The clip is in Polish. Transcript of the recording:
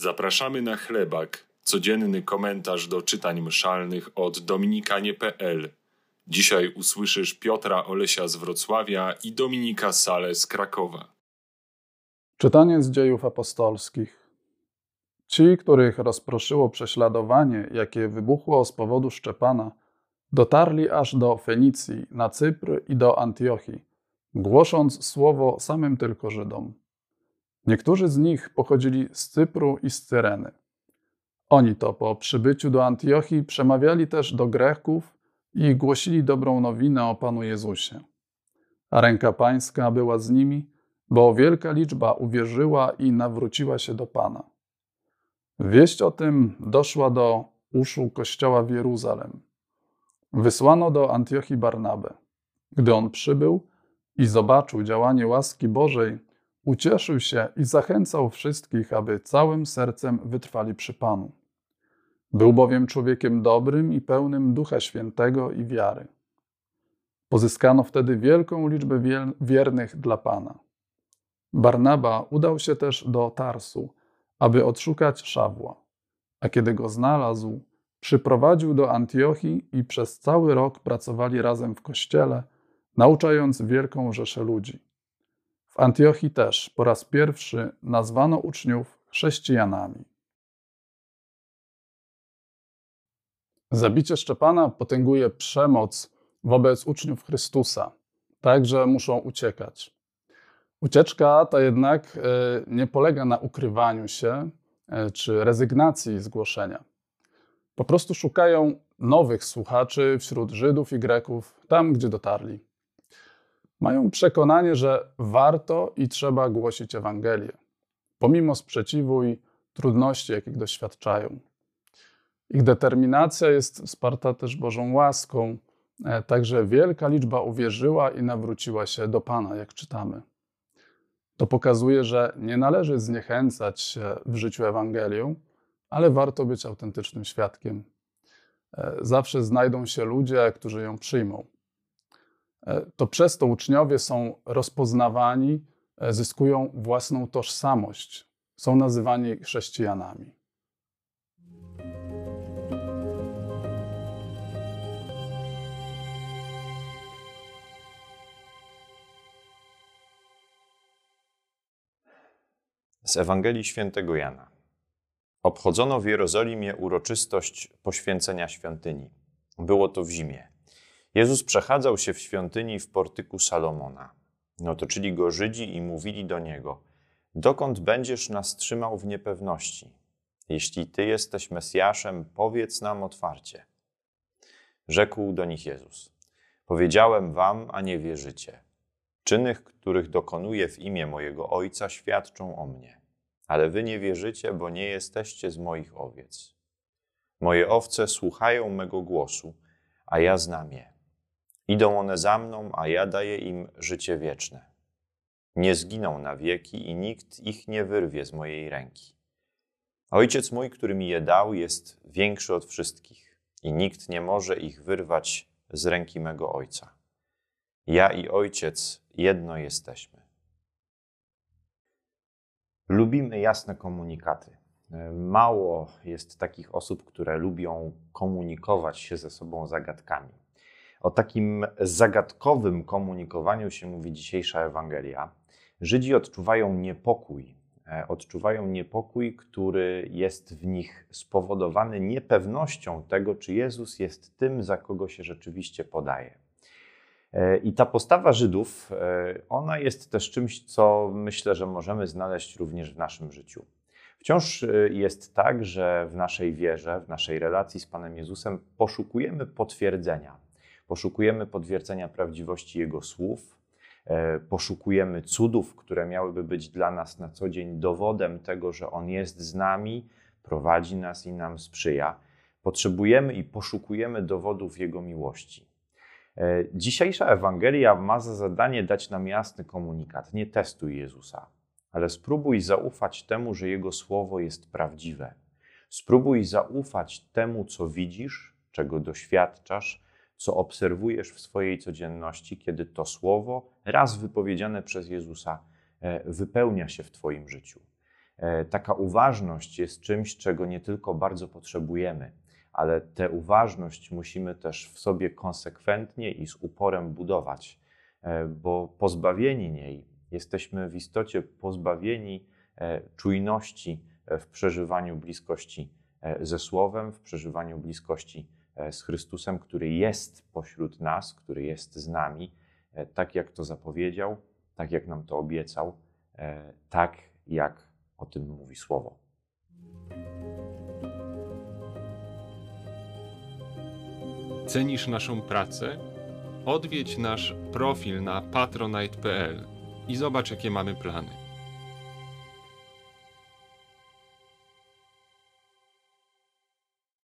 Zapraszamy na chlebak, codzienny komentarz do czytań mszalnych od dominikanie.pl. Dzisiaj usłyszysz Piotra Olesia z Wrocławia i Dominika Sale z Krakowa. Czytanie z dziejów apostolskich. Ci, których rozproszyło prześladowanie, jakie wybuchło z powodu Szczepana, dotarli aż do Fenicji, na Cypr i do Antiochii, głosząc słowo samym tylko Żydom. Niektórzy z nich pochodzili z Cypru i z Cyreny. Oni to po przybyciu do Antiochii przemawiali też do Greków i głosili dobrą nowinę o Panu Jezusie. A ręka Pańska była z nimi, bo wielka liczba uwierzyła i nawróciła się do Pana. Wieść o tym doszła do uszu kościoła w Jeruzalem. Wysłano do Antiochii Barnabę. Gdy on przybył i zobaczył działanie łaski Bożej, Ucieszył się i zachęcał wszystkich, aby całym sercem wytrwali przy Panu. Był bowiem człowiekiem dobrym i pełnym Ducha Świętego i wiary. Pozyskano wtedy wielką liczbę wiernych dla Pana. Barnaba udał się też do Tarsu, aby odszukać Szawła, a kiedy go znalazł, przyprowadził do Antiochii i przez cały rok pracowali razem w kościele, nauczając wielką rzeszę ludzi. W Antiochii też po raz pierwszy nazwano uczniów chrześcijanami. Zabicie Szczepana potęguje przemoc wobec uczniów Chrystusa, tak że muszą uciekać. Ucieczka ta jednak e, nie polega na ukrywaniu się e, czy rezygnacji z głoszenia. Po prostu szukają nowych słuchaczy wśród Żydów i Greków, tam gdzie dotarli mają przekonanie, że warto i trzeba głosić Ewangelię, pomimo sprzeciwu i trudności, jakich doświadczają. Ich determinacja jest wsparta też Bożą łaską, e, także wielka liczba uwierzyła i nawróciła się do Pana, jak czytamy. To pokazuje, że nie należy zniechęcać się w życiu Ewangelią, ale warto być autentycznym świadkiem. E, zawsze znajdą się ludzie, którzy ją przyjmą. E, to przez to uczniowie są rozpoznawani, e, zyskują własną tożsamość, są nazywani chrześcijanami. Z Ewangelii Świętego Jana. Obchodzono w Jerozolimie uroczystość poświęcenia świątyni. Było to w zimie. Jezus przechadzał się w świątyni w portyku Salomona. Otoczyli go Żydzi i mówili do niego: Dokąd będziesz nas trzymał w niepewności? Jeśli ty jesteś Mesjaszem, powiedz nam otwarcie. Rzekł do nich Jezus: Powiedziałem wam, a nie wierzycie. Czyny, których dokonuję w imię mojego Ojca, świadczą o mnie. Ale wy nie wierzycie, bo nie jesteście z moich owiec. Moje owce słuchają mego głosu, a ja znam je Idą one za mną, a ja daję im życie wieczne. Nie zginą na wieki i nikt ich nie wyrwie z mojej ręki. Ojciec mój, który mi je dał, jest większy od wszystkich i nikt nie może ich wyrwać z ręki mego Ojca. Ja i Ojciec jedno jesteśmy. Lubimy jasne komunikaty. Mało jest takich osób, które lubią komunikować się ze sobą zagadkami. O takim zagadkowym komunikowaniu się mówi dzisiejsza Ewangelia. Żydzi odczuwają niepokój, e, odczuwają niepokój, który jest w nich spowodowany niepewnością tego, czy Jezus jest tym, za kogo się rzeczywiście podaje. E, I ta postawa Żydów, e, ona jest też czymś, co myślę, że możemy znaleźć również w naszym życiu. Wciąż jest tak, że w naszej wierze, w naszej relacji z Panem Jezusem poszukujemy potwierdzenia Poszukujemy potwierdzenia prawdziwości Jego słów, e, poszukujemy cudów, które miałyby być dla nas na co dzień dowodem tego, że On jest z nami, prowadzi nas i nam sprzyja. Potrzebujemy i poszukujemy dowodów Jego miłości. E, dzisiejsza Ewangelia ma za zadanie dać nam jasny komunikat. Nie testuj Jezusa, ale spróbuj zaufać temu, że Jego słowo jest prawdziwe. Spróbuj zaufać temu, co widzisz, czego doświadczasz, co obserwujesz w swojej codzienności, kiedy to słowo, raz wypowiedziane przez Jezusa, e, wypełnia się w Twoim życiu. E, taka uważność jest czymś, czego nie tylko bardzo potrzebujemy, ale tę uważność musimy też w sobie konsekwentnie i z uporem budować, e, bo pozbawieni niej jesteśmy w istocie pozbawieni czujności w przeżywaniu bliskości ze Słowem, w przeżywaniu bliskości z Chrystusem, który jest pośród nas, który jest z nami, tak jak to zapowiedział, tak jak nam to obiecał, tak jak o tym mówi Słowo. Cenisz naszą pracę? Odwiedź nasz profil na patronite.pl i zobacz, jakie mamy plany.